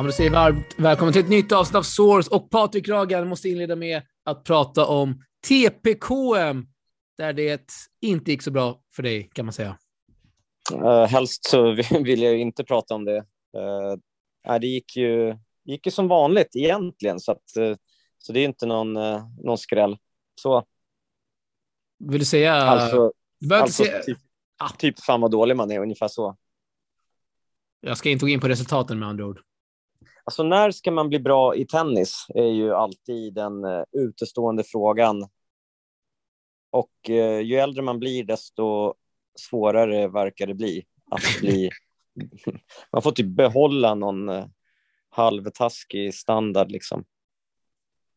Ja, men säger varmt välkommen till ett nytt avsnitt av Source och Patrik Ragan måste inleda med att prata om TPKM där det inte gick så bra för dig kan man säga. Uh, helst så vill jag inte prata om det. Uh, det gick ju, gick ju som vanligt egentligen, så, att, uh, så det är inte någon, uh, någon skräll. Så. Vill du säga? Alltså, alltså säga... typ, ah. typ fan vad dålig man är, ungefär så. Jag ska inte gå in på resultaten med andra ord. Alltså när ska man bli bra i tennis är ju alltid den uh, utestående frågan. Och uh, ju äldre man blir desto svårare verkar det bli att bli. man får typ behålla någon uh, halvtaskig standard liksom.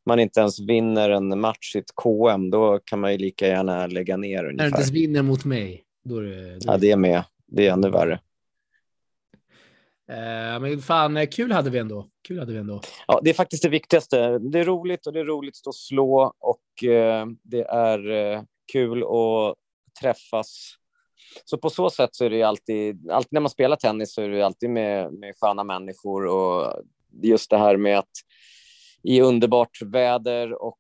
Man inte ens vinner en match i ett KM, då kan man ju lika gärna lägga ner ungefär. När du inte ens vinner mot mig, då är det... Då är... Ja, det är med. Det är ännu värre. Eh, men fan, eh, kul hade vi ändå. Kul hade vi ändå. Ja, det är faktiskt det viktigaste. Det är roligt och det är roligt att stå och slå och eh, det är kul att träffas. Så på så sätt så är det alltid, alltid när man spelar tennis så är det alltid med, med sköna människor och just det här med att i underbart väder och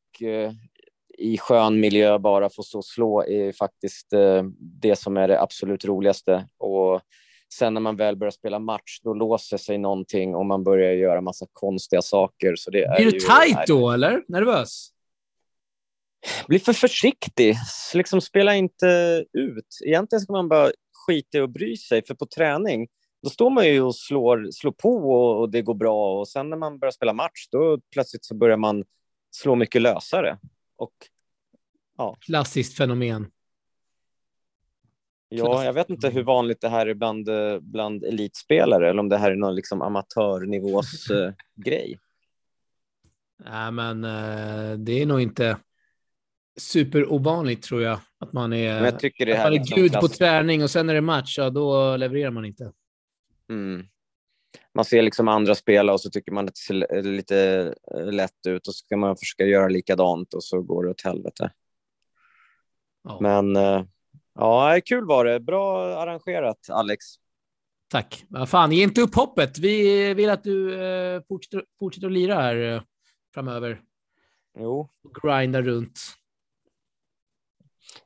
i skön miljö bara få stå och slå är faktiskt det som är det absolut roligaste. Och Sen när man väl börjar spela match, då låser sig någonting och man börjar göra massa konstiga saker. Så det är Blir du tajt då, eller? Nervös? Bli för försiktig. Liksom spela inte ut. Egentligen ska man bara skita i och bry sig, för på träning då står man ju och slår, slår på och, och det går bra. Och sen när man börjar spela match, då plötsligt så börjar man slå mycket lösare. Och, ja. Klassiskt fenomen. Ja, jag vet inte hur vanligt det här är bland, eh, bland elitspelare eller om det här är någon liksom amatörnivås uh, grej. Nej, men uh, det är nog inte superovanligt tror jag. Att man är, men jag tycker det här man är liksom gud klass... på träning och sen är det match, ja, då levererar man inte. Mm. Man ser liksom andra spela och så tycker man att det ser lite lätt ut och så ska man försöka göra likadant och så går det åt helvete. Ja. Men Ja, kul var det. Bra arrangerat, Alex. Tack. Vad fan, ge inte upp hoppet. Vi vill att du eh, fortsätter, fortsätter att lira här eh, framöver. Jo. Grinda runt.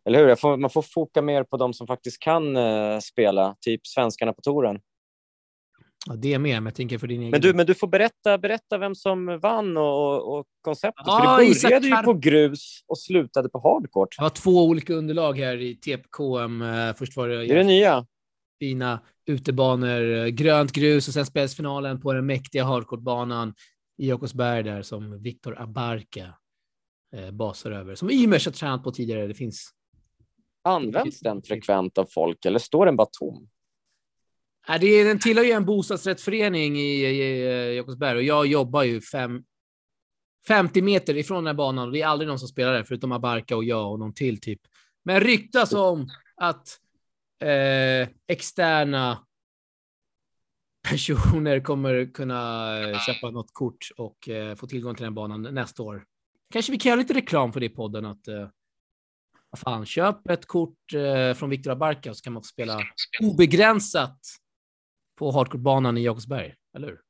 Eller hur? Får, man får foka mer på de som faktiskt kan eh, spela, typ svenskarna på touren. Ja, det med, men jag tänker för din egen... Men du, men du får berätta, berätta vem som vann och, och konceptet. Ja, för det började ju på grus och slutade på hardcourt. Det var två olika underlag här i TPKM. Eh, först var det... Det är det nya. Fina utebanor, grönt grus och sen spelades finalen på den mäktiga hardcourtbanan i Jakobsberg där som Viktor Abarka eh, basar över. Som Ymers har tränat på tidigare. Det finns... Används den frekvent av folk eller står den bara tom? Äh, det är, den tillhör ju en bostadsrättsförening i, i, i eh, Jakobsberg och jag jobbar ju fem, 50 meter ifrån den här banan och det är aldrig någon som spelar där förutom Abarka och jag och någon till typ. Men ryktas om att eh, externa personer kommer kunna eh, köpa något kort och eh, få tillgång till den banan nästa år. Kanske vi kan göra lite reklam för det i podden att eh, fan, köp ett kort eh, från Viktor Abarka så kan man få spela obegränsat på hardcourtbanan i Jakobsberg, eller hur?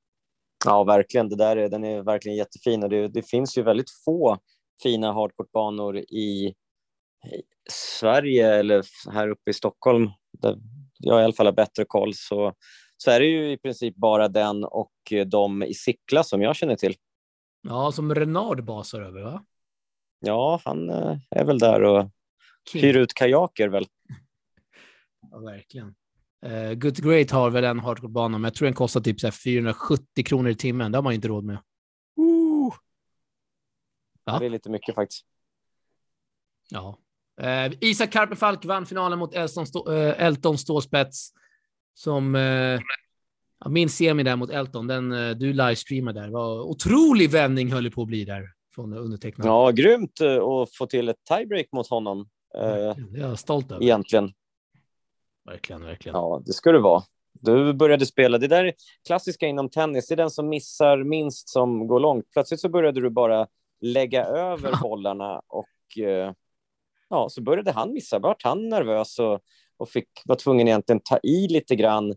Ja, verkligen. Det där är, den är verkligen jättefin och det, det finns ju väldigt få fina hardcourtbanor i, Sverige eller här uppe i Stockholm där jag i alla fall har bättre koll så, så är det ju i princip bara den och de i Sickla som jag känner till. Ja, som Renard basar över, va? Ja, han eh, är väl där och King. hyr ut kajaker väl. Ja, verkligen. Uh, Good Great har väl en hardcore-bana, men jag tror den kostar typ så 470 kronor i timmen. Det har man inte råd med. Uh. Ja. Det är lite mycket faktiskt. Ja. Uh, Isak Karpenfalk vann finalen mot Elton, Stå, uh, Elton Ståspets. Som uh, ja, min semi där mot Elton, den uh, du livestreamade där, var otrolig vändning höll det på att bli där från undertecknad. Ja, grymt att få till ett tiebreak mot honom. jag är stolt över. Egentligen. Verkligen, verkligen. Ja, det ska du vara. Du började spela. Det där är klassiska inom tennis. Det är den som missar minst som går långt. Plötsligt så började du bara lägga över bollarna och eh, ja, så började han missa. Vart han nervös och, och fick, var tvungen egentligen ta i lite grann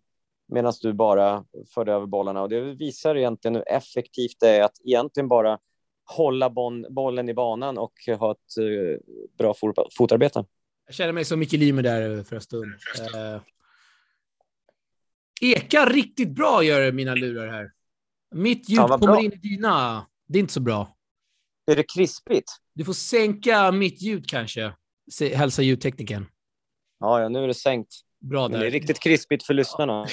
medan du bara förde över bollarna. Och det visar egentligen hur effektivt det är att egentligen bara hålla bollen i banan och ha ett uh, bra fotarbete. Jag känner mig som Micke Limer där för en stund. Uh, ekar riktigt bra gör mina lurar här. Mitt ljud ja, kommer bra. in i dina. Det är inte så bra. Är det krispigt? Du får sänka mitt ljud kanske. Hälsa ljudteknikern. Ja, ja, nu är det sänkt. Bra där. det är riktigt krispigt för lyssnarna.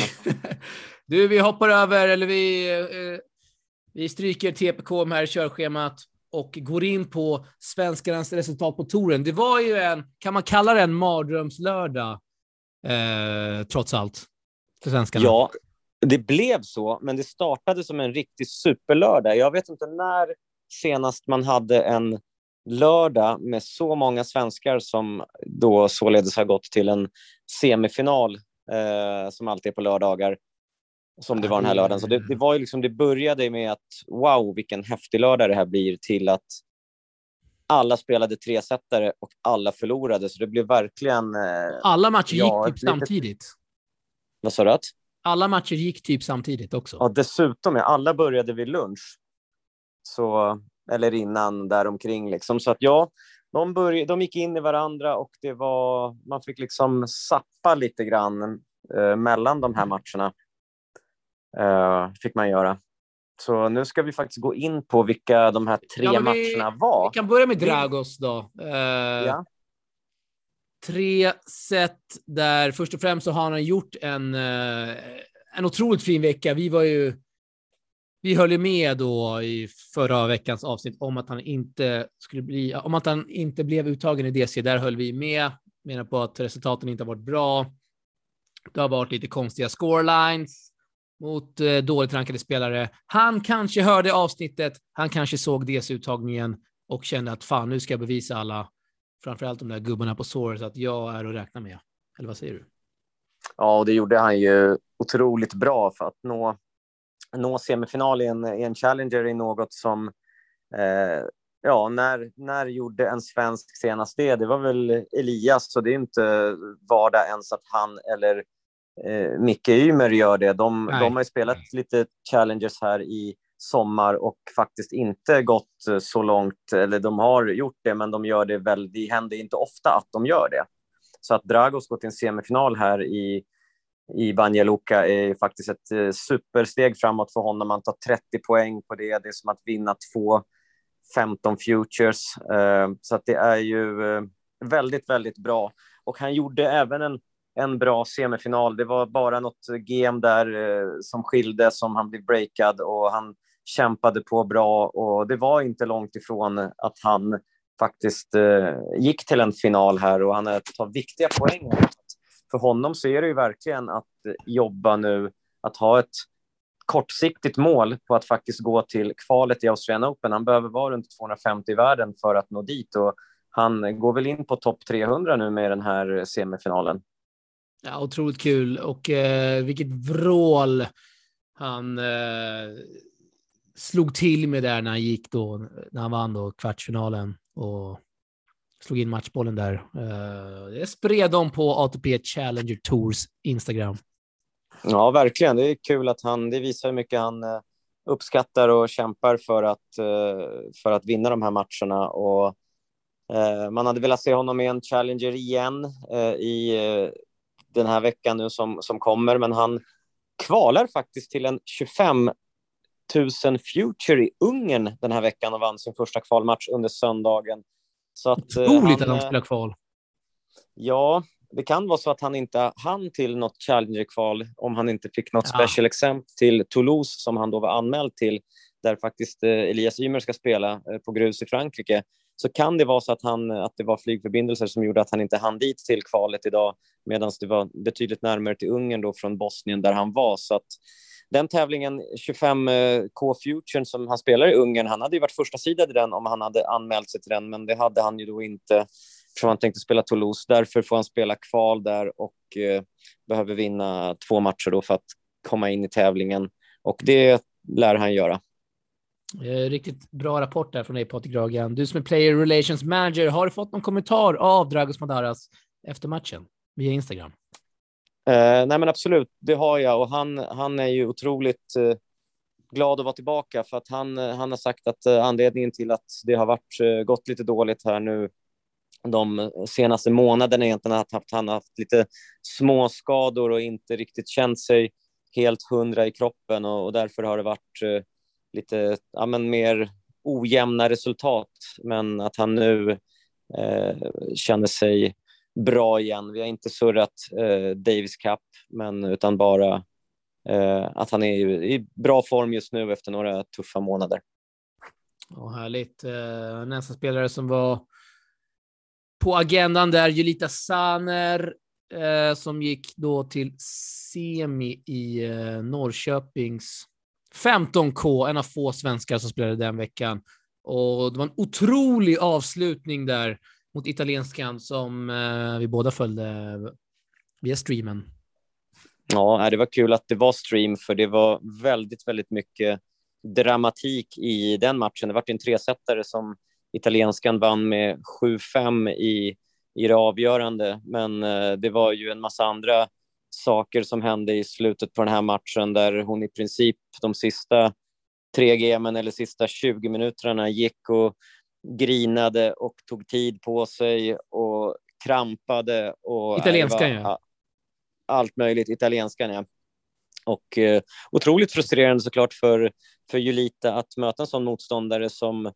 du, vi hoppar över, eller vi, eh, vi stryker TPK här körschemat och går in på svenskarnas resultat på touren. Det var ju en, kan man kalla det en mardrömslördag, eh, trots allt, för svenskarna? Ja, det blev så, men det startade som en riktig superlördag. Jag vet inte när senast man hade en lördag med så många svenskar som då således har gått till en semifinal eh, som alltid är på lördagar som det var den här lördagen. Så det, det, var ju liksom, det började med att wow, vilken häftig lördag det här blir till att alla spelade tresetare och alla förlorade. Så det blev verkligen... Eh, alla matcher ja, gick typ samtidigt. Vad sa du? Alla matcher gick typ samtidigt också. Ja, dessutom. Ja, alla började vid lunch. Så eller innan däromkring. Liksom. Så att ja, de, började, de gick in i varandra och det var, man fick liksom sappa lite grann eh, mellan de här matcherna. Eh, fick man göra. Så nu ska vi faktiskt gå in på vilka de här tre ja, vi, matcherna var. Vi kan börja med Dragos då. Eh, ja. Tre set där först och främst så har han gjort en, eh, en otroligt fin vecka. Vi var ju vi höll ju med då i förra veckans avsnitt om att han inte skulle bli, om att han inte blev uttagen i DC. Där höll vi med, menar på att resultaten inte har varit bra. Det har varit lite konstiga scorelines mot eh, dåligt rankade spelare. Han kanske hörde avsnittet, han kanske såg DC-uttagningen och kände att fan, nu ska jag bevisa alla, framförallt de där gubbarna på Source, att jag är att räkna med. Eller vad säger du? Ja, och det gjorde han ju otroligt bra för att nå nå semifinal i en, i en Challenger är något som eh, ja, när, när gjorde en svensk senast det? Det var väl Elias, så det är inte vardag ens att han eller eh, Micke Ymer gör det. De, de har spelat lite Challengers här i sommar och faktiskt inte gått så långt, eller de har gjort det, men de gör det väl, det händer inte ofta att de gör det. Så att Dragos gått till en semifinal här i i Banja Luka är faktiskt ett eh, supersteg framåt för honom. Han tar 30 poäng på det. Det är som att vinna två 15 futures. Eh, så att det är ju eh, väldigt, väldigt bra. Och han gjorde även en, en bra semifinal. Det var bara något game där eh, som skilde som han blev breakad och han kämpade på bra och det var inte långt ifrån att han faktiskt eh, gick till en final här och han tar viktiga poäng för honom så är det ju verkligen att jobba nu, att ha ett kortsiktigt mål på att faktiskt gå till kvalet i Australian Open. Han behöver vara runt 250 i världen för att nå dit och han går väl in på topp 300 nu med den här semifinalen. Ja, otroligt kul och eh, vilket vrål han eh, slog till med där när han gick då, när han vann då kvartsfinalen och slog in matchbollen där. Eh, det spred de på ATP Challenger Tours Instagram. Ja, verkligen. Det är kul att han, det visar hur mycket han eh, uppskattar och kämpar för att, eh, för att vinna de här matcherna. Och, eh, man hade velat se honom i en Challenger igen i den här veckan nu som, som kommer, men han kvalar faktiskt till en 25 000 Future i Ungern den här veckan och vann sin första kvalmatch under söndagen. Så att, eh, Otroligt att han spelar kval. Ja, det kan vara så att han inte hann till något Challenger-kval om han inte fick något ja. special exempt till Toulouse som han då var anmäld till, där faktiskt eh, Elias Ymer ska spela eh, på grus i Frankrike. Så kan det vara så att, han, att det var flygförbindelser som gjorde att han inte hann dit till kvalet idag, medan det var betydligt närmare till Ungern då från Bosnien där han var. Så att den tävlingen, 25K eh, Future som han spelar i Ungern, han hade ju varit första sidan i den om han hade anmält sig till den, men det hade han ju då inte eftersom han tänkte spela Toulouse. Därför får han spela kval där och eh, behöver vinna två matcher då för att komma in i tävlingen och det lär han göra. Eh, riktigt bra rapport där från dig Patrik Ragan. Du som är Player Relations Manager, har du fått någon kommentar av Dragos Madaras efter matchen via Instagram? Eh, nej men absolut, det har jag och han, han är ju otroligt eh, glad att vara tillbaka för att han, eh, han har sagt att eh, anledningen till att det har varit, eh, gått lite dåligt här nu de senaste månaderna egentligen att han har haft lite småskador och inte riktigt känt sig helt hundra i kroppen och, och därför har det varit eh, lite ja, men mer ojämna resultat. Men att han nu eh, känner sig bra igen. Vi har inte surrat eh, Davis Cup, men utan bara eh, att han är i, i, bra form just nu efter några tuffa månader. Oh, härligt. Eh, nästa spelare som var på agendan där, Julita Saner, eh, som gick då till semi i eh, Norrköpings 15K, en av få svenskar som spelade den veckan. Och det var en otrolig avslutning där mot italienskan som eh, vi båda följde via streamen. Ja, det var kul att det var stream, för det var väldigt, väldigt mycket dramatik i den matchen. Det var en tresättare som italienskan vann med 7-5 i, i det avgörande, men eh, det var ju en massa andra saker som hände i slutet på den här matchen där hon i princip de sista tre gamen eller sista 20 minuterna gick och grinade och tog tid på sig och krampade. Och Italienskan, ja. Allt möjligt, italienskan, ja. Och eh, otroligt frustrerande såklart för, för Julita att möta en sån motståndare som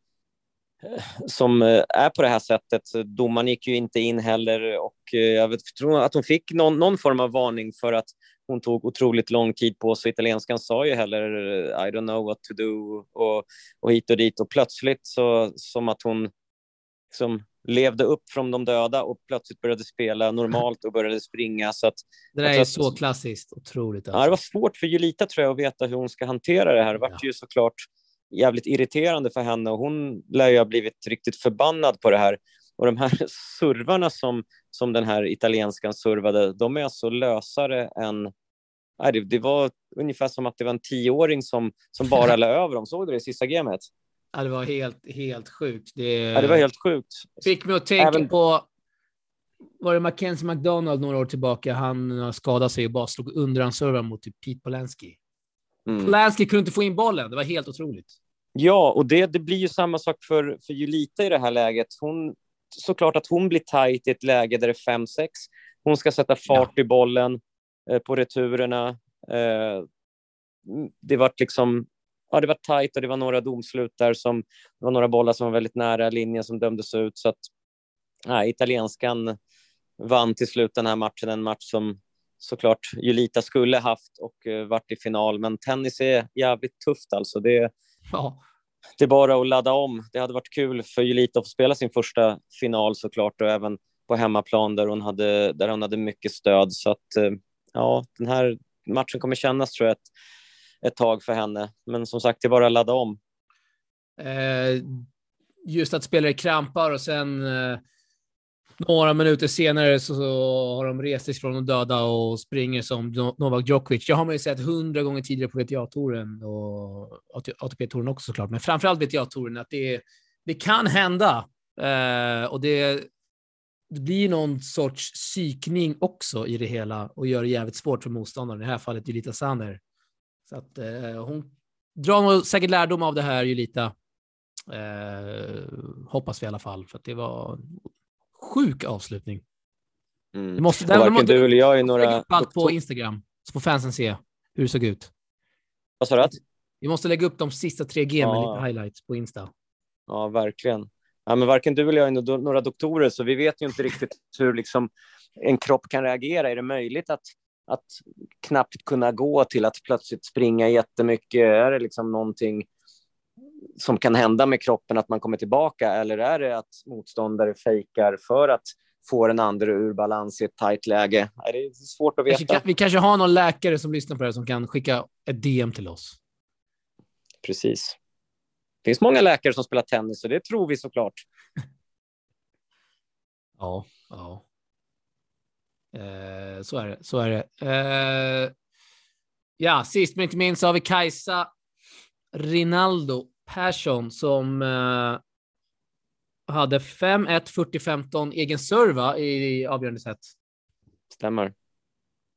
som eh, är på det här sättet. Domaren gick ju inte in heller och eh, jag vet, tror att hon fick någon, någon, form av varning för att hon tog otroligt lång tid på sig. Italienskan sa ju heller I don't know what to do och, och hit och dit och plötsligt så som att hon som levde upp från de döda och plötsligt började spela normalt och började springa. Så att, det där är så klassiskt, otroligt. Alltså. Ja, det var svårt för Julita tror jag att veta hur hon ska hantera det här. Det var ja. ju såklart jävligt irriterande för henne och hon lär ju ha blivit riktigt förbannad på det här. Och de här servarna som, som den här italienskan servade, de är alltså lösare än... Nej, det, var ungefär som att det var en tioåring som, som bara la över dem. Såg du det i sista gamet? Ja, det var helt, helt sjukt. Det, ja, det var helt sjukt. Fick mig att tänka Även... på var det Mackenzie McDonald några år tillbaka? Han skadade sig och bara slog underhandsservar mot typ Pete Polanski. Mm. Polanski kunde inte få in bollen. Det var helt otroligt. Ja, och det, det blir ju samma sak för, för Julita i det här läget. Hon, såklart att hon blir tajt i ett läge där det är 5-6. Hon ska sätta fart ja. i bollen eh, på returerna. Eh, det var liksom ja, det var tajt och det var några domslut där som det var några bollar som var väldigt nära linjen som dömdes ut så att nej, italienskan vann till slut den här matchen, en match som såklart Julita skulle haft och uh, varit i final. Men tennis är jävligt tufft alltså. Det, ja. det är bara att ladda om. Det hade varit kul för Julita att få spela sin första final såklart och även på hemmaplan där hon hade, där hon hade mycket stöd. Så att uh, ja, den här matchen kommer kännas tror jag ett, ett tag för henne. Men som sagt, det är bara att ladda om. Eh, just att spelare krampar och sen eh några minuter senare så, har de rest sig från de döda och springer som Novak Djokovic. Det har man ju sett hundra gånger tidigare på WTA-touren och ATP-touren också såklart, men framförallt WTA-touren att det, det kan hända eh, och det, det blir någon sorts psykning också i det hela och gör det jävligt svårt för motståndaren, i det här fallet Julita Sander. Så att eh, hon drar nog säkert lärdom av det här, Julita. Eh, hoppas vi i alla fall, för att det var sjuk avslutning. Mm. Det måste, varken måste, du eller jag är några... allt på Instagram, så får fansen se hur det såg ut. Vad sa du? Vi måste lägga upp de sista tre G med ja. lite highlights på Insta. Ja, verkligen. Ja, men varken du eller jag är några doktorer, så vi vet ju inte riktigt hur liksom en kropp kan reagera. Är det möjligt att, att knappt kunna gå till att plötsligt springa jättemycket? Är det liksom någonting som kan hända med kroppen, att man kommer tillbaka? Eller är det att motståndare fejkar för att få den andra ur balans i ett tajt läge? Det är svårt att veta. Vi kanske har någon läkare som lyssnar på det som kan skicka ett DM till oss. Precis. Det finns många läkare som spelar tennis och det tror vi såklart. ja, ja. Eh, så är det. Så är det. Eh, ja, sist men inte minst har vi Kajsa Rinaldo Persson som uh, hade 5-1, 40-15 egen serva i, i avgörande set. Stämmer.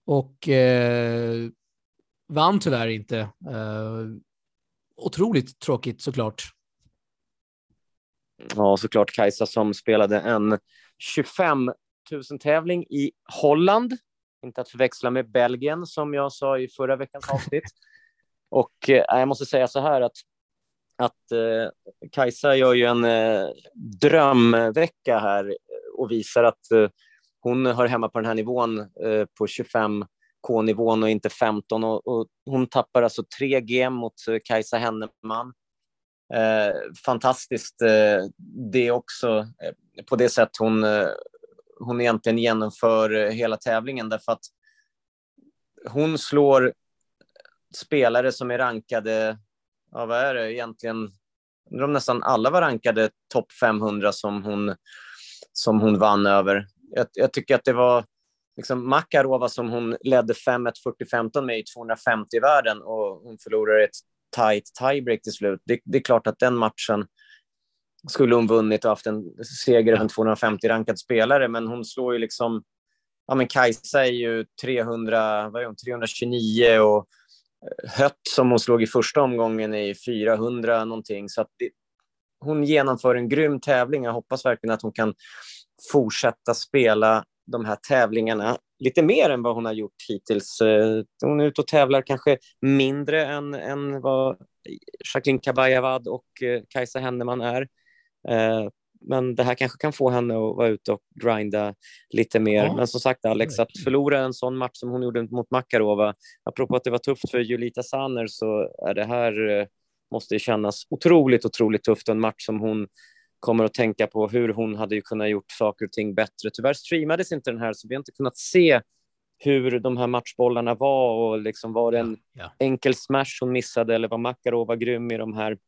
och eh, vann tyvärr inte. Eh, otroligt tråkigt såklart. Ja, såklart Kajsa som spelade en 25 000 tävling i Holland. Inte att förväxla med Belgien som jag sa i förra veckans avsnitt. Och eh, jag måste säga så här att, att eh, Kajsa gör ju en eh, drömvecka här och visar att eh, hon hör hemma på den här nivån eh, på 25 K-nivån och inte 15 och, och, hon tappar alltså 3 G mot eh, Kajsa Henneman. Eh, fantastiskt eh, det också eh, på det sätt hon, eh, hon egentligen genomför eh, hela tävlingen därför att hon slår spelare som är rankade, ja vad är det egentligen, de nästan alla var rankade topp 500 som hon, som hon vann över. Jag, jag tycker att det var liksom Makarova som hon ledde 5-1 40-15 med i 250 i världen och hon förlorade ett tight tiebreak till slut. Det, det, är klart att den matchen skulle hon vunnit och haft en seger över en 250 rankad spelare, men hon slår ju liksom... Ja, men Kajsa är ju 300, vad är hon, 329 och Hött som hon slog i första omgången är 400 någonting. Så att det, hon genomför en grym tävling. Jag hoppas verkligen att hon kan fortsätta spela de här tävlingarna lite mer än vad hon har gjort hittills. Eh, hon är ute och tävlar kanske mindre än, än vad Jacqueline Kabayavad och eh, Kajsa Henneman är. Eh, Eh, men det här kanske kan få henne att vara ute och grinda lite mer. Ja. Men som sagt, Alex, att förlora en sån match som hon gjorde mot Makarova, apropå att det var tufft för Julita Sanner, så är det här måste kännas otroligt, otroligt tufft. En match som hon kommer att tänka på hur hon hade ju kunnat gjort saker och ting bättre. Tyvärr streamades inte den här, så vi har inte kunnat se hur de här matchbollarna var och liksom var det en ja, ja. enkel smash hon missade eller var Makarova grym i de här?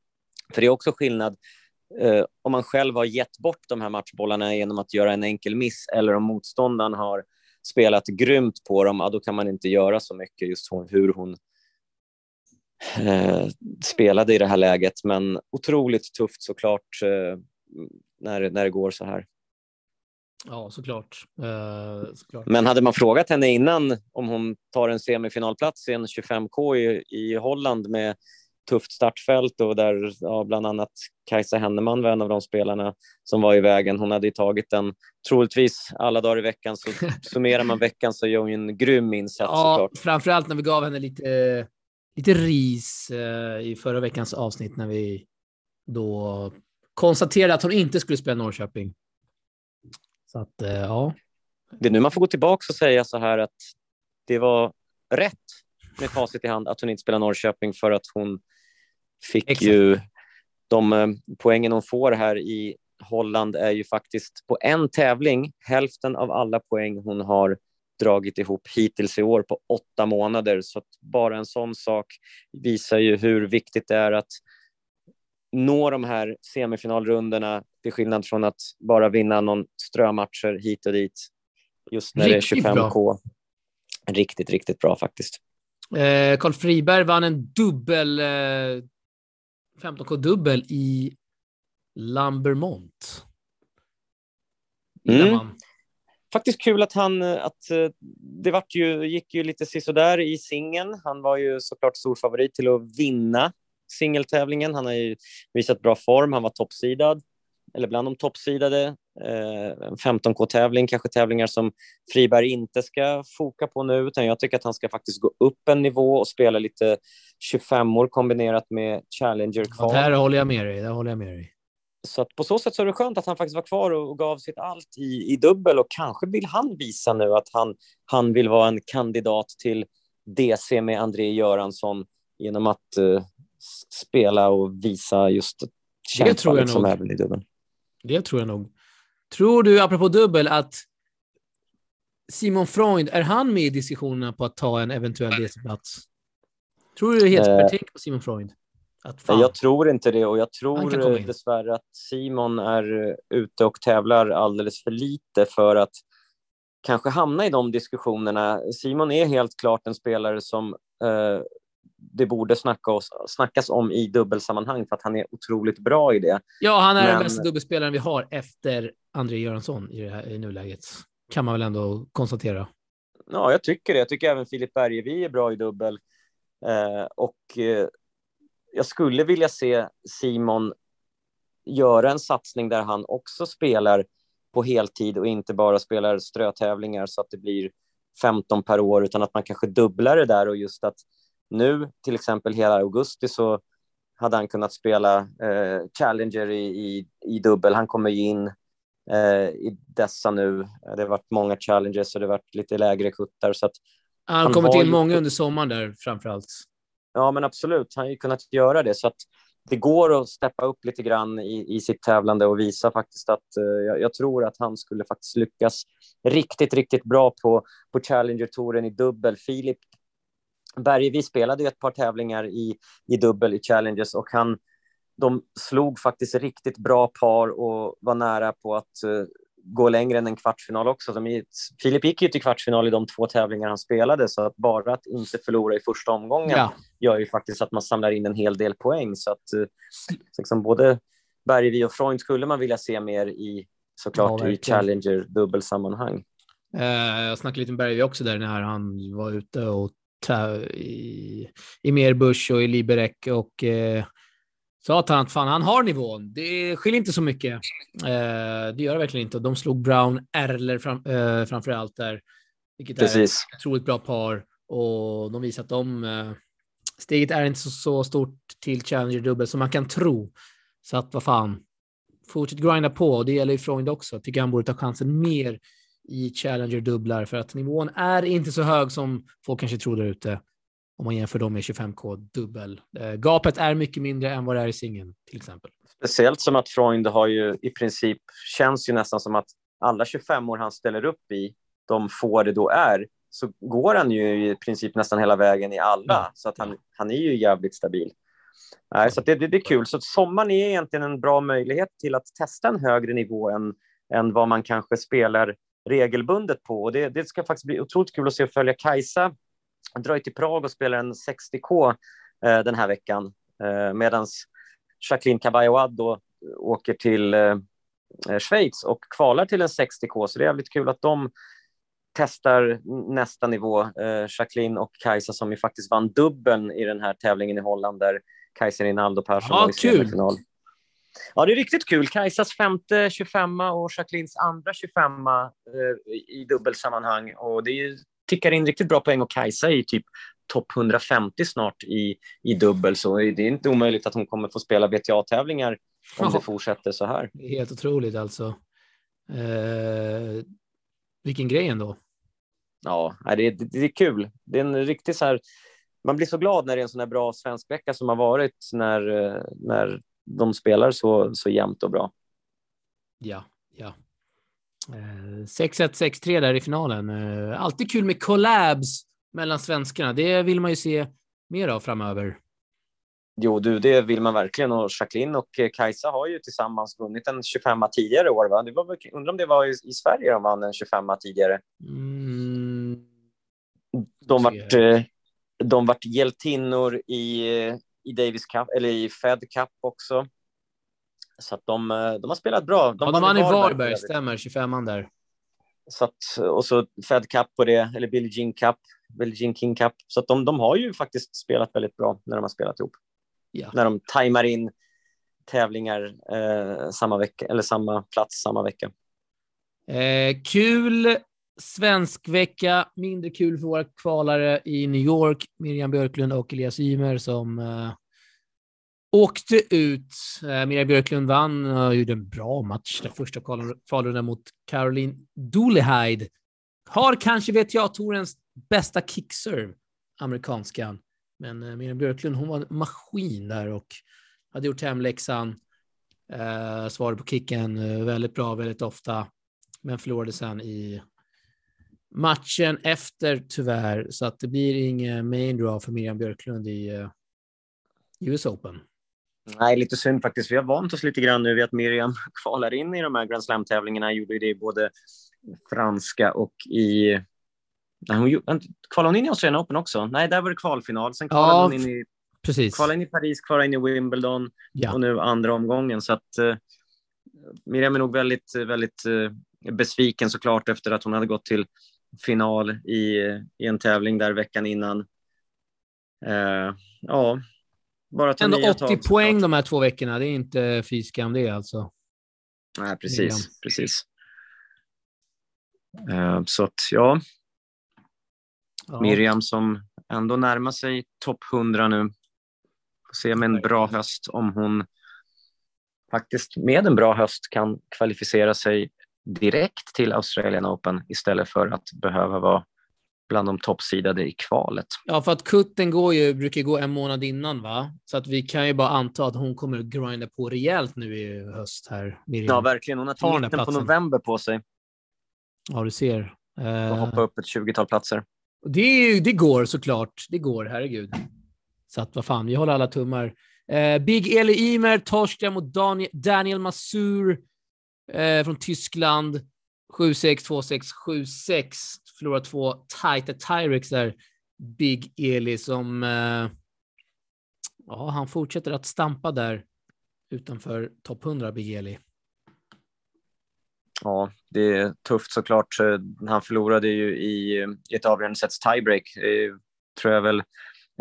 För det är också skillnad eh, om man själv har gett bort de här matchbollarna genom att göra en enkel miss eller om motståndaren har spelat grymt på dem, ja, då kan man inte göra så mycket just hur hon eh, spelade i det här läget. Men otroligt tufft såklart. Eh, när, när det går så här. Ja, såklart. Uh, såklart. Men hade man frågat henne innan om hon tar en semifinalplats i en 25K i, i Holland med tufft startfält och där ja, bland annat Kajsa Henneman var en av de spelarna som var i vägen. Hon hade tagit den troligtvis alla dagar i veckan. Så summerar man veckan så gör hon en grym insats ja, såklart. Framförallt när vi gav henne lite, lite ris eh, i förra veckans avsnitt när vi då konstaterade att hon inte skulle spela Norrköping. Så att, eh, ja. Det är nu man får gå tillbaka och säga så här att det var rätt med facit i hand att hon inte spelar Norrköping för att hon fick Exakt. ju de eh, poängen hon får här i Holland är ju faktiskt på en tävling hälften av alla poäng hon har dragit ihop hittills i år på åtta månader. Så bara en sån sak visar ju hur viktigt det är att nå de här semifinalrundorna till skillnad från att bara vinna någon strömatcher hit och dit just när riktigt det är 25K. Bra. Riktigt, riktigt bra faktiskt. Eh, Carl Friberg vann en dubbel, eh, 15K-dubbel i Lambermont. Mm. Faktiskt kul att han, att eh, det vart ju, gick ju lite sisådär i singeln. Han var ju såklart stor favorit till att vinna singeltävlingen. Han har ju visat bra form. Han var toppsidad, eller bland de toppsidade. Eh, 15K-tävling, kanske tävlingar som Friberg inte ska foka på nu, utan jag tycker att han ska faktiskt gå upp en nivå och spela lite 25 år kombinerat med Challenger kvar. Ja, där håller jag med dig. Där håller jag med dig. Så att på så sätt så är det skönt att han faktiskt var kvar och gav sitt allt i, i dubbel och kanske vill han visa nu att han, han vill vara en kandidat till DC med André Göransson genom att uh, spela och visa just det tror jag liksom nog. även i dubbeln. Det tror jag nog. Tror du, apropå dubbel, att Simon Freund, är han med i diskussionerna på att ta en eventuell DC-plats? Tror du det är helt eh, på Simon Freund? jag tror inte det och jag tror dessvärre att Simon är ute och tävlar alldeles för lite för att kanske hamna i de diskussionerna. Simon är helt klart en spelare som eh, det borde snacka oss, snackas om i dubbelsammanhang för att han är otroligt bra i det. Ja, han är Men... den bästa dubbelspelaren vi har efter André Göransson i, det här, i nuläget. Kan man väl ändå konstatera. Ja, jag tycker det. Jag tycker även Filip Bergevi är bra i dubbel. Eh, och eh, jag skulle vilja se Simon göra en satsning där han också spelar på heltid och inte bara spelar strötävlingar så att det blir 15 per år, utan att man kanske dubblar det där och just att nu, till exempel hela augusti, så hade han kunnat spela eh, Challenger i, i, i, dubbel. Han kommer ju in eh, i dessa nu. Det har varit många Challengers och det har varit lite lägre kuttar. Så att han har kommit in många under sommaren där framför allt. Ja, men absolut. Han har ju kunnat göra det. Så att det går att steppa upp lite grann i, i sitt tävlande och visa faktiskt att uh, jag, jag, tror att han skulle faktiskt lyckas riktigt, riktigt bra på, på Challenger-touren i dubbel. Filip Bergevi spelade ju ett par tävlingar i, i dubbel i Challengers och han, de slog faktiskt riktigt bra par och var nära på att uh, gå längre än en kvartsfinal också. De, Filip gick ju till kvartsfinal i de två tävlingar han spelade, så att bara att inte förlora i första omgången ja. gör ju faktiskt att man samlar in en hel del poäng. Så att uh, liksom både Bergevi och Freund skulle man vilja se mer i såklart ja, i Challenger dubbelsammanhang. Uh, jag snackade lite med Bergevi också där när han var ute och i, i Merbusch och i Liberec och eh, sa att han fan, han har nivån. Det skiljer inte så mycket. Eh, det gör det verkligen inte. De slog Brown, Erler fram, eh, framför allt där, vilket Precis. är ett otroligt bra par och de visar att de eh, steget är inte så, så stort till Challenger dubbel som man kan tro. Så att vad fan, fortsätt grinda på. Det gäller ju Freund också. Tycker han borde ta chansen mer i Challenger-dubblar för att nivån är inte så hög som folk kanske tror där ute om man jämför dem med 25K dubbel. Eh, gapet är mycket mindre än vad det är i singeln till exempel. Speciellt som att Freund har ju i princip, känns ju nästan som att alla 25 år han ställer upp i, de få det då är, så går han ju i princip nästan hela vägen i alla. Ja. Så att han, han är ju jävligt stabil. Nej, så det, det, det, är kul. Så sommaren är egentligen en bra möjlighet till att testa en högre nivå än, än vad man kanske spelar regelbundet på. Och det, det ska faktiskt bli otroligt kul att se och följa Kajsa. Han drar till Prag och spelar en 60K eh, den här veckan eh, medan Jacqueline Caballard då åker till eh, Schweiz och kvalar till en 60K. Så det är jävligt kul att de testar nästa nivå. Eh, Jacqueline och Kajsa som ju faktiskt vann dubbeln i den här tävlingen i Holland där Kajsa Rinaldo Persson ja, var i semifinal. Ja, det är riktigt kul. Kajsas femte 25 och Jacquelines andra 25 eh, i dubbelsammanhang. Och det är, tickar in riktigt bra poäng och Kajsa är typ topp 150 snart i, i dubbel, så det är inte omöjligt att hon kommer få spela VTA-tävlingar om det fortsätter så här. Helt otroligt alltså. Eh, vilken grej ändå. Ja, det, det, det är kul. Det är en riktigt så här, man blir så glad när det är en sån här bra svensk vecka som har varit när, eh, när de spelar så, så jämnt och bra. Ja, ja. 6-1, eh, 6-3 där i finalen. Eh, alltid kul med collabs mellan svenskarna. Det vill man ju se mer av framöver. Jo, du, det vill man verkligen. Och Jacqueline och eh, Kajsa har ju tillsammans vunnit en 25 tidigare år. Va? Det var, undrar om det var i, i Sverige de vann en 25 tidigare. Mm. De vart, de vart hjältinnor i i Davis Cup, eller i Fed Cup också. Så att de, eh, de har spelat bra. De, ja, de vann i Varberg, stämmer, 25 där. Så att, och så Fed Cup på det, eller Billie Jean Cup, Billie Jean King Cup. Så att de, de har ju faktiskt spelat väldigt bra när de har spelat ihop. Ja. När de tajmar in tävlingar eh, samma vecka, eller samma plats samma vecka. Eh, kul svensk vecka, mindre kul för våra kvalare i New York, Miriam Björklund och Elias Ymer som eh, åkte ut. Eh, Miriam Björklund vann och gjorde en bra match, den första kvalrundan mot Caroline Dooleyhide. Har kanske VTA-tourens bästa kickserve, amerikanskan. Men eh, Miriam Björklund, hon var en maskin där och hade gjort hemläxan. Eh, svarade på kicken eh, väldigt bra, väldigt ofta, men förlorade sen i matchen efter tyvärr, så att det blir ingen main draw för Miriam Björklund i eh, US Open. Nej, lite synd faktiskt. Vi har vant oss lite grann nu vid att Miriam kvalar in i de här Grand Slam-tävlingarna. Gjorde det i både franska och i... Nej, hon, kvalade hon in i Australian Open också? Nej, där var det kvalfinal. Sen kvalade ja, hon in i, precis. kvalade in i Paris, kvalade in i Wimbledon ja. och nu andra omgången. Så att uh, Miriam är nog väldigt, väldigt uh, besviken såklart efter att hon hade gått till final i, i en tävling där veckan innan. Uh, ja, bara ta Ändå nya 80 tag, poäng de här två veckorna. Det är inte fy skam det alltså. Nej, precis. Precis. Uh, så att, ja, Ja. Miriam som ändå närmar sig topp 100 nu. Får se med en bra höst om hon faktiskt med en bra höst kan kvalificera sig direkt till Australian Open istället för att behöva vara bland de toppsidade i kvalet. Ja, för att kutten går ju, brukar gå en månad innan, va? Så att vi kan ju bara anta att hon kommer att grinda på rejält nu i höst här. Miriam. Ja, verkligen. Hon har till mitten på november på sig Ja, du ser. och Eh, hoppa upp ett 20-tal platser. det, det går såklart. Det går, herregud. Så att vad fan, vi håller alla tummar. Eh, Big Eli Imer torskar mot Daniel, Daniel Masur eh, från Tyskland. 7-6, 2-6, 7-6. Förlorar två tajta Tyrex där. Big Eli som... Eh, ja, han fortsätter att stampa där utanför topp 100, Big Eli. Ja, det är tufft såklart. Han förlorade ju i, i ett avgörande sets tiebreak. Det tror jag väl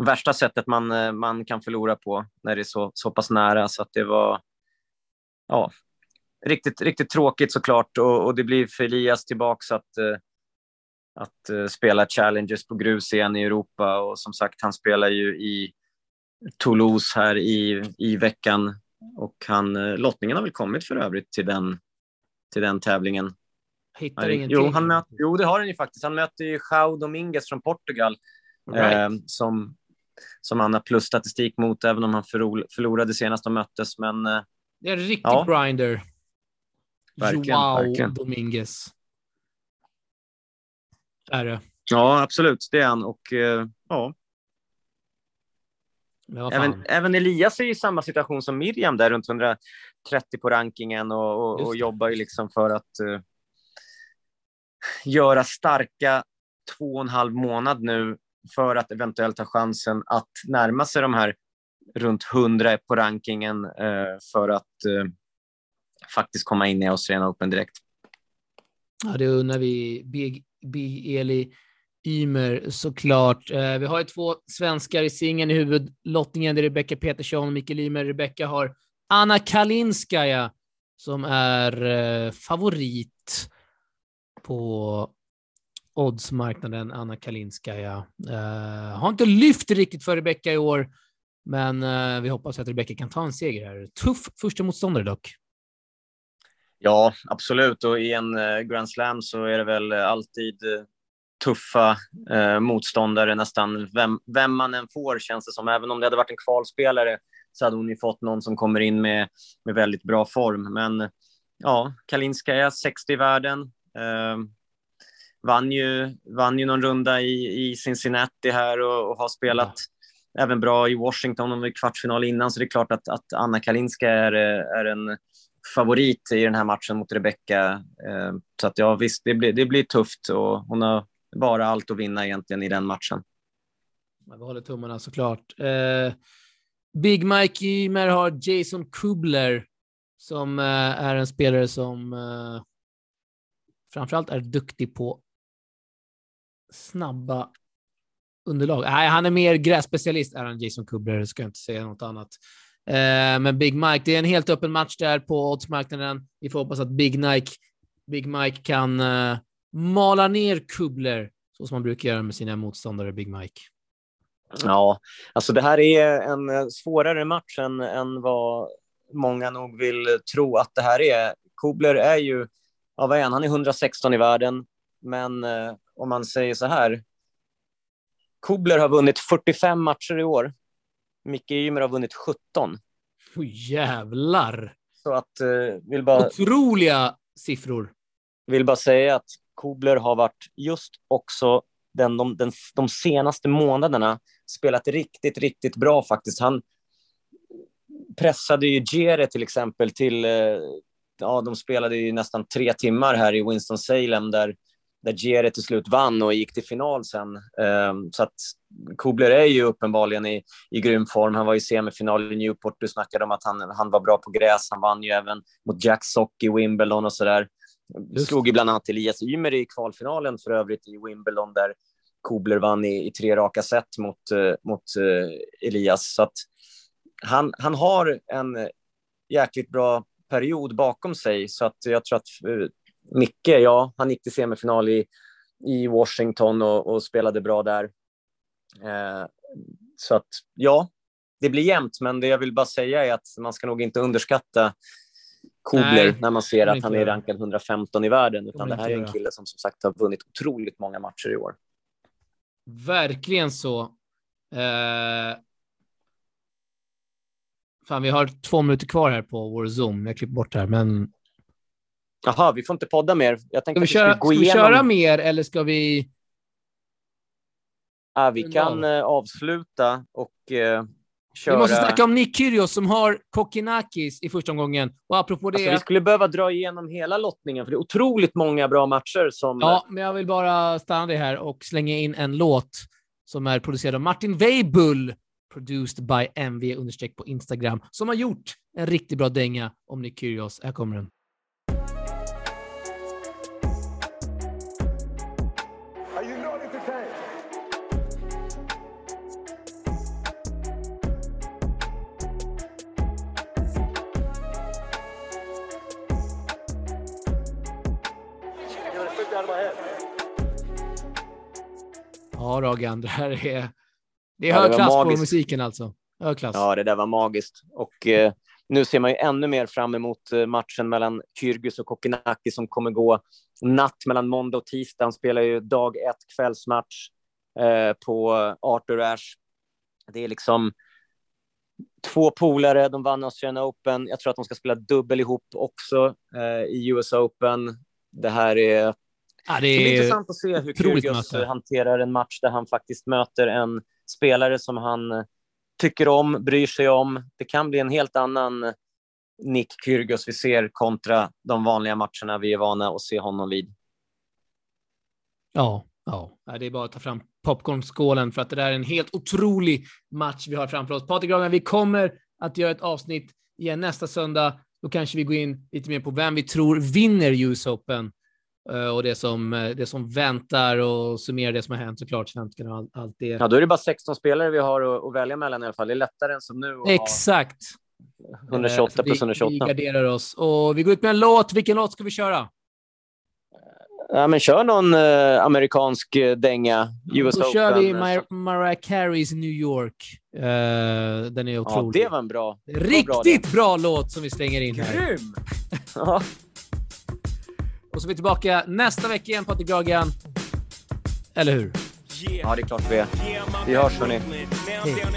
värsta sättet man, eh, man kan förlora på när det är så, så pass nära. Så att det var ja, riktigt, riktigt tråkigt såklart. Och, och det blir för Elias tillbaks att, eh, att eh, spela challenges på grus igen i Europa. Och som sagt, han spelar ju i Toulouse här i, i veckan. Och han, eh, lottningen har väl kommit för övrigt till den, till den tävlingen. Hittar Nej, ingenting. Jo, han möter, jo, det har han ju faktiskt. Han möter ju João Dominguez från Portugal Right. eh, som, som han har plusstatistik mot, även om han förlor, förlorade senast de möttes. Men eh, Det är en riktig Ja. grinder. Verkligen, Joao verkligen. Dominguez. Är det. ja, absolut, det är han. Och eh, ja, även, även Elias är i samma situation som Miriam där, runt 130 på rankingen och, och, och jobbar ju liksom för att eh, göra starka två och en halv månad nu för att eventuellt ha chansen att närma sig de här runt 100 på rankingen eh, för att eh, faktiskt komma in i Australian Open direkt. Ja, det undrar vi. Big, Big Eli Ymer såklart. Eh, vi har ju två svenskar i singeln i huvudlottningen. Det är Rebecca Petersson och Mikael Ymer. Rebecca har Anna Kalinskaja som är eh, favorit på oddsmarknaden. Anna Kalinskaja. Eh, har inte lyft riktigt för Rebecca i år, men eh, vi hoppas att Rebecca kan ta en seger här. Tuff första motståndare dock. Ja, absolut. Och i en eh, Grand Slam så är det väl alltid eh, tuffa eh, motståndare nästan. Vem, vem man än får känns det som. Även om det hade varit en kvalspelare så hade hon ju fått någon som kommer in med, med väldigt bra form. Men ja, Kalinska är 60 i världen. Eh, vann, ju, vann ju någon runda i, i Cincinnati här och, och har spelat även bra i Washington. Hon var i kvartsfinal innan, så det är klart att, att Anna Kalinska är, eh, är en favorit i den här matchen mot Rebecka. Eh, så att ja, visst, det blir, det blir tufft och hon har bara allt att vinna egentligen i den matchen. Vi håller tummarna såklart. Eh, Big Mike Ymer har Jason Kubler som eh, är en spelare som eh, framförallt är duktig på snabba underlag. Nej, han är mer grässpecialist är han, Jason Kubler, ska jag inte säga något annat. Eh, men Big Mike, det är en helt öppen match där på oddsmarknaden. Vi får hoppas att Big Mike, Big Mike kan eh, mala ner Kubler så som man brukar göra med sina motståndare, Big Mike. Ja, alltså det här är en eh, svårare match än, än vad många nog vill tro att det här är. Kubler är ju, ja vad är han, han är 116 i världen, men eh, om man säger så här, Kubler har vunnit 45 matcher i år. Micke Ymer har vunnit 17. Oh, jävlar! Så att, eh, vill bara, Otroliga siffror. vill bara säga att Kubler har varit just också den, de, den, de senaste månaderna spelat riktigt, riktigt bra faktiskt. Han pressade ju Jere till exempel till, eh, ja de spelade ju nästan tre timmar här i Winston-Salem där, där Jere till slut vann och gick till final sen. Eh, så att Kubler är ju uppenbarligen i, i grym form. Han var i semifinal i Newport. Du snackade om att han, han var bra på gräs. Han vann ju även mot Jack Sock i Wimbledon och så där. Just. Slog ju bland annat Elias Ymer i kvalfinalen för övrigt i Wimbledon där Kobler vann i, i tre raka set mot, uh, mot uh, Elias. Så att han, han har en jäkligt bra period bakom sig så att jag tror att uh, Micke, ja, han gick till semifinal i, i Washington och, och spelade bra där. Eh, så att ja, det blir jämnt, men det jag vill bara säga är att man ska nog inte underskatta Kobler när man ser att han är rankad 115 i världen, utan det här är en kille som som sagt har vunnit otroligt många matcher i år. Verkligen så. Eh... Fan, vi har två minuter kvar här på vår Zoom. Jag klipper bort det här, men. Jaha, vi får inte podda mer. Jag tänkte ska vi, köra, ska igenom... vi köra mer eller ska vi? Ja, vi kan eh, avsluta och eh, köra... Vi måste snacka om Nick Kyrgios som har Kokinakis i första omgången. Och apropå det... Alltså, vi skulle behöva dra igenom hela lottningen, för det är otroligt många bra matcher som... Ja, men jag vill bara stanna det här och slänga in en låt som är producerad av Martin Weibull, produced by MV understreck på Instagram, som har gjort en riktigt bra dänga om Nick Kyrgios. Här kommer den. Ja, Ragan, det här är, det är hög klass magiskt. på musiken alltså. Hög klass. Ja, det där var magiskt. Och eh, nu ser man ju ännu mer fram emot eh, matchen mellan Kyrgios och Kokinaki som kommer gå natt mellan måndag och tisdag. Han spelar ju dag ett kvällsmatch eh, på Arthur Ashe. Det är liksom två polare. De vann Australian Open. Jag tror att de ska spela dubbel ihop också eh, i US Open. Det här är Ja, det, är det blir intressant att se hur Kyrgios hanterar en match där han faktiskt möter en spelare som han tycker om, bryr sig om. Det kan bli en helt annan Nick Kyrgios vi ser kontra de vanliga matcherna vi är vana att se honom vid. Ja, ja. det är bara att ta fram popcornskålen för att det där är en helt otrolig match vi har framför oss. Patrik Graven, vi kommer att göra ett avsnitt igen nästa söndag. Då kanske vi går in lite mer på vem vi tror vinner US Open. Eh, och det som, eh, det som väntar och summera det som har hänt såklart. Svenskarna och allt det. Ja, då är det bara 16 spelare vi har att, att välja mellan i alla fall. Det är lättare än som nu. Exakt. 128 plus 128. Vi, vi garderar oss och vi går ut med en låt. Vilken låt ska vi köra? Ja, men kör någon eh, amerikansk eh, dänga. US Då Open. kör vi Mar Mariah Careys New York. Uh, den är otrolig. Ja, det var en bra. Riktigt bra, bra, låt som vi slänger in här. Grym! Och så är vi tillbaka nästa vecka igen, Patrik Gragan. Eller hur? Ja, det är klart vi er. är. Vi hörs hörni. Hey.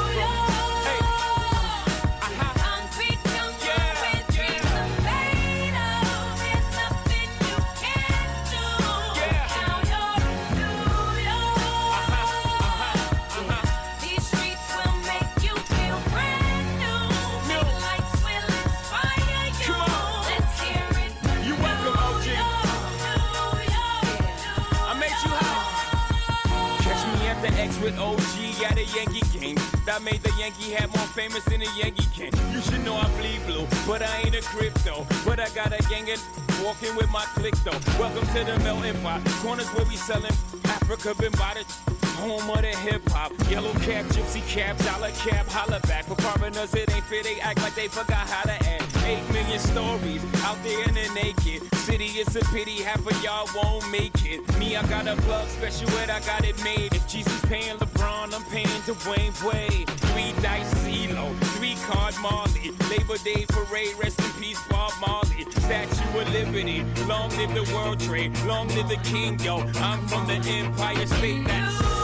Yankee game. That made the Yankee hat more famous than the Yankee can. You should know I bleed blue, but I ain't a crypto. But I got a gang of walking with my click though. Welcome to the melting pot. Corners where we selling Africa been by the home of the hip hop. Yellow cap, gypsy cap, dollar cap, holla back. For foreigners, it ain't fair. They act like they forgot how to act. Eight million stories out there in the naked city. It's a pity half of y'all won't make it. Me, I got a plug special ed, I got it made. If Jesus paying LeBron, I'm paying Dwayne Wade. Three dice CeeLo, three card Marley. Labor Day parade, rest in peace, Bob Marley. Statue of Liberty, long live the World Trade, long live the King, yo. I'm from the Empire State. That's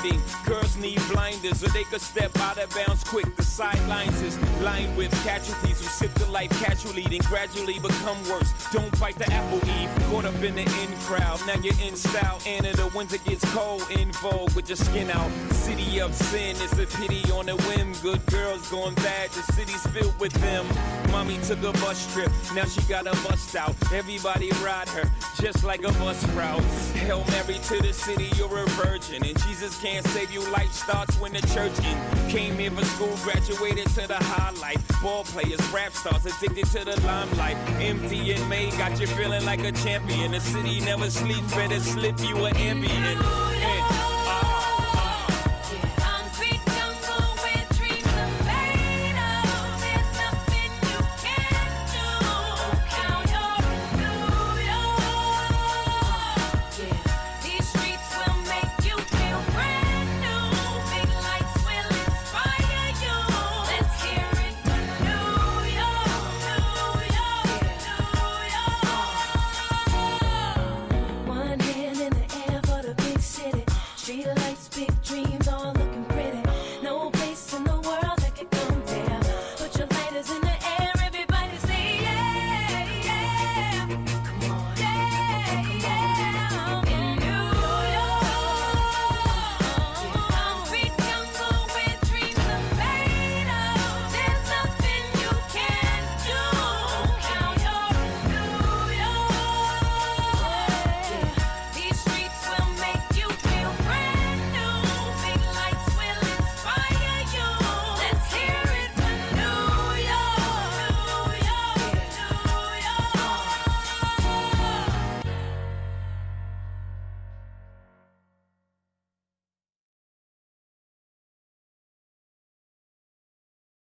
blinding. Girls need blinders so they could step out of bounds quick. The sidelines is lined with casualties who sip the life casually, then gradually become worse. Don't fight the apple eve, caught up in the in crowd. Now you're in style, and in the winter gets cold, in vogue with your skin out. City of sin is a pity on a whim. Good girls going bad, the city's filled with them. Mommy took a bus trip, now she got a bust out. Everybody ride her, just like a bus route. Hail Mary to the city, you're a virgin, and Jesus can't save you. Life starts when the church in. Came here for school, graduated to the highlight. Ball players, rap stars, addicted to the limelight. Empty and made, got you feeling like a champion. The city never sleeps, better slip you an ambient.